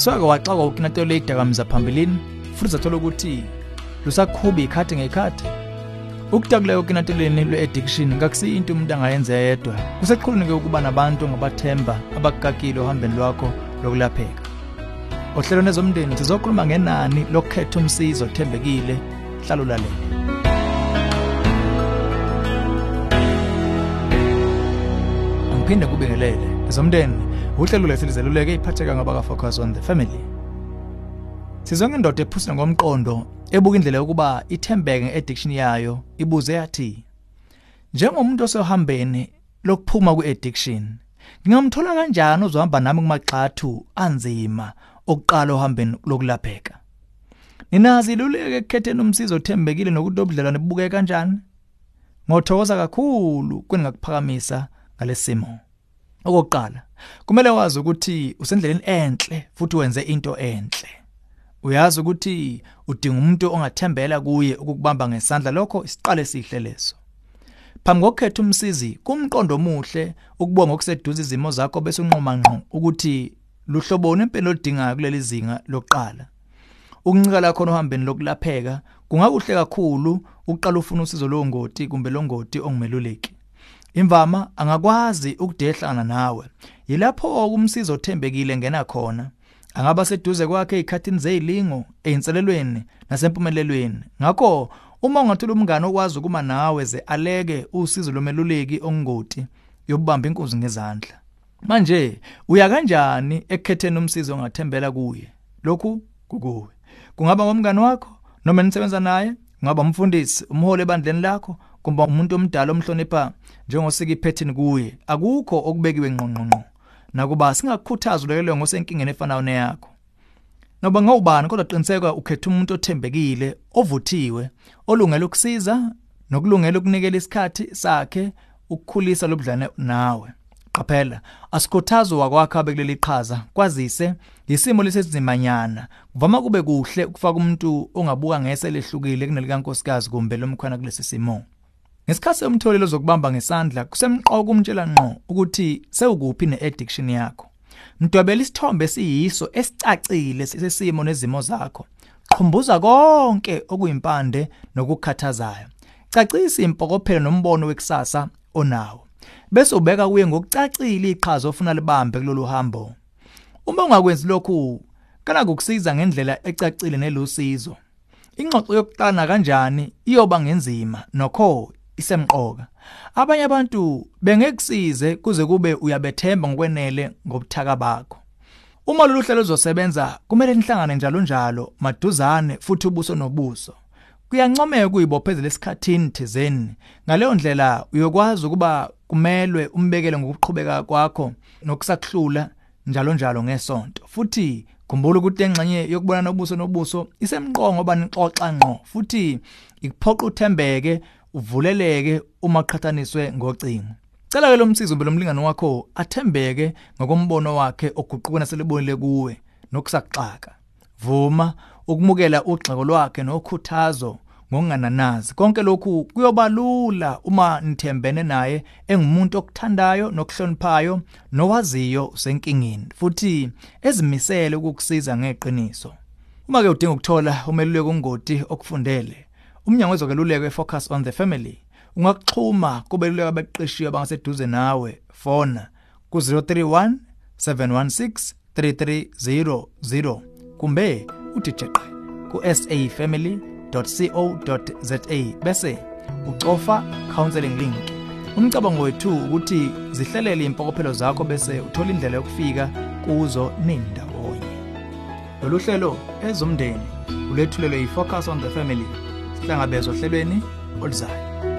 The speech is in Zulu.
sake waxakwa ukinatelo idakamza phambilini futhi zathola ukuthi lusakhubi ikhathi ngekhathi. Ukutakuleyo kinateleni lwe-addiction kakusiyo into umuntu angayenza yedwa. Kuseqhulunike ukuba nabantu ongabathemba abakukakile ohambeni lwakho lokulapheka. Ohlelweni ezomndeni sizokhuluma ngenani lokukhetha umsizo othembekile. Hlala ulalele. Angiphinde kubingelele ezomndeni uhlelo lethu lizeluleke iphatheka ngabaka focus on the family. Sizonke indoda ephusile ngomqondo ebuka indlela yokuba ithembeke ngeaddiction yayo ibuze yathi Njengomuntu osehambeni lokuphuma kweaddiction ngingamthola kanjani ozohamba nami kumagxathu anzima okuqala ohambeni lokulapheka? Ninazi iluleke ekukhetheni umsizo othembekile nokuthi obudlelwane bubukeka kanjani? Ngothokoza kakhulu kuningakuphakamisa ngalesimo Okokuqala kumele wazi ukuthi usendleleni enhle futhi wenze into enhle Uyazi ukuthi udinga umuntu ongathembela kuye ukukubamba ngesandla lokho isiqale sihle leso. Phambi kokukhetha umsizi kumqondo omuhle ukubonga okuseduze izimo zakho bese unqoma ngqo ukuthi luhlobone impela oludingayo kuleli zinga lokuqala. Ukuncika lakho ohambeni lokulapheka kungakuhle kakhulu uqala ufuna usizo longoti kumbe longoti ongumeluleki. Imvama angakwazi ukudehlana nawe. Yilapho umsizo othembekile ngena khona. angaba seduze kwakhe ezikhathini zezilingo einselelweni nasempumelelweni. Ngakho uma ungathola umngane okwazi ukuma nawe ze aleke usizo lomeluleki ongoti yobamba inkunzi ngezandla. Manje uya kanjani ekukhetheni umsizo ongathembela kuye? Lokhu kukuwe. Kungaba ngomngane wakho noma nisebenza naye? Kungaba umfundisi umholi ebandleni lakho kumbe umuntu omdala omhlonipha njengosika iphethini kuye akukho okubekiwe ngqongqongqo. Nakuba singakukhuthaza ulekelwe ngosenkingeni efanayo neyakho. Noba ngawubani kodwa qiniseka ukhetha umuntu othembekile ovuthiwe olungele ukusiza nokulungela ukunikela isikhathi sakhe ukukhulisa lobudlane nawe. Qaphela asikhuthazo wakwakho abekuleli qhaza kwazise isimo lesizimanyana kuvama kube kuhle ukufaka umuntu ongabuka ngese lehlukile kunelikankosikazi kumbe lomkhwana kulesi simo Ngesikhathi somtholelo zokubamba ngesandla kusemqoka umtshela ngqo ukuthi sewukuphi neaddiction yakho. Mdwebela isithombe siyiso esicacile sesimo nezimo zakho. Khumbuza konke okuyimpande nokukhathazayo. Cacisa impokophelo nombono wekusasa onawo. Bese ubeka kuye ngokucacile iqhaza ofuna libambe kulolu hambo. Uma ungakwenzi lokhu, kana kukusiza ngendlela ecacile nelusizo. Ingxoxo yokuqala kanjani iyoba ngenzima nokho isemqoka abanye abantu bengekusize kuze kube uyabethemba ngokwenele ngobuthaka bakho uma lolu hlelo luzosebenza kumele nihlangane njalo njalo maduzane futhi ubuso nobuso kuyancomeka kuyibophezela esikhathini thizeni ngaleyo ndlela uyokwazi ukuba kumelwe umbekele ngokuqhubeka kwakho nokusakhhlula njalo njalo ngesonto. Futhi khumbula ukuthi engxenye yokubonana ubuso nobuso isemqongo banixoxa ngqo. Futhi ikuphoqa uthembeke uvuleleke uma qhathaniswe ngocingo. Cela ke lo msizo mbele umlingani wakho athembeke ngokombono wakhe oguquka naselibonile kuwe nokusaxaka vuma ukumukela ugxeko lwakhe nokhuthazo ngokungananazi konke lokhu kuyobalula uma nithembene naye engumuntu okuthandayo nokuhloniphayo nowaziyo usenkingeni futhi ezimisele ukukusiza ngeqiniso. Uma ke udinga ukuthola umeluleki ongoti okufundele umnyango wezokeluleko efocus on the family ungakuxhuma kubeluleka abeqeshiwe abangaseduze nawe. Fona ku-031 716 3300 kumbe uthi jeqe ku-safamily.co.za bese ucofa counseling link. Umcabango wethu ukuthi zihlelele impokophelo zakho bese uthola indlela yokufika kuzo nindawonye lolu hlelo ezomndeni ulethulelwe yi-focus on the family sihlangabezwa ohlelweni oluzayo.